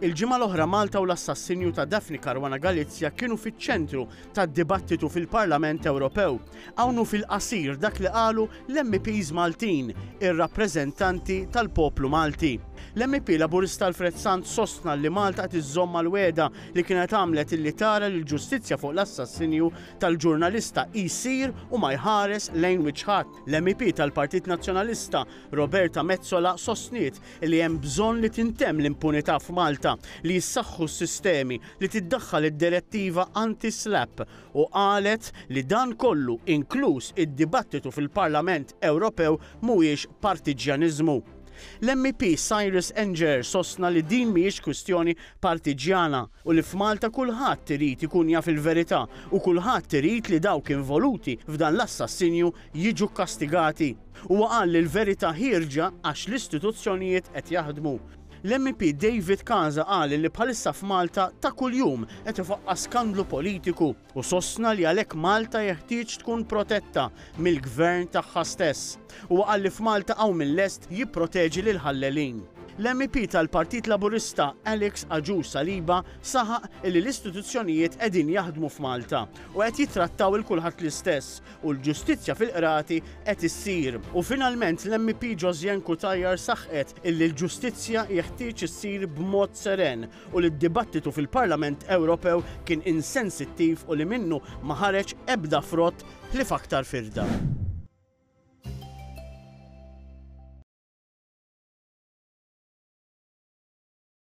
Il-ġimgħa l-oħra Malta u l-assassinju ta' Daphne Caruana Galizia kienu fiċ-ċentru tad-dibattitu fil-Parlament Ewropew. Hawn fil-qasir dak li qalu l-MPs Maltin, ir-rappreżentanti tal-poplu Malti. L-MP Laburista Alfred Sant sostna li Malta qed iżżomm mal-wegħda li kienet għamlet illi tara li l-ġustizzja fuq l-assassinju tal-ġurnalista jsir u ma jħares lejn wiċċ ħadd. L-MEP tal-Partit Nazzjonalista, Roberta Metsola sostniet li hemm bżonn li tintemm l-impunità f'Malta, li jissaħħu s-sistemi, li tiddaħħal id-direttiva anti-SLAPP u qalet li dan kollu, inkluż id-dibattitu fil-Parlament Ewropew mhuwiex partiġġjaniżmu. L-MEP Cyrus Enger sostna li din mhijiex kwistjoni partiġġjana. u li f'Malta kulħadd irid ikun jaf il-verità u kulħadd irid li dawk involuti f'dan l-assassinju jiġu kkastigati. Huwa qal li l-verità ħierġa għax l-istituzzjonijiet qed jaħdmu. L-MEP David Casa qal li bħalissa f'Malta ta' kuljum qed ifaqqas skandlu politiku. u sostna li għalhekk Malta jeħtieġ tkun protetta mill-Gvern tagħha stess. Huwa qal li f'Malta hawn min lest jipproteġi lill-ħallelin. L-MEP tal-Partit Laburista Alex Agius Saliba saħaq li l-istituzzjonijiet qegħdin jaħdmu f'Malta u qed jittrattaw 'il kulħadd l-istess u l-ġustizzja fil-qrati qed issir. U finalment l-MEP Josiane Cutajar saħqet illi l-ġustizzja jeħtieġ issir b'mod seren u li d-dibattitu fil-Parlament Ewropew kien insensittiv u li minnu ma ħareġ ebda frott ħlief aktar firda.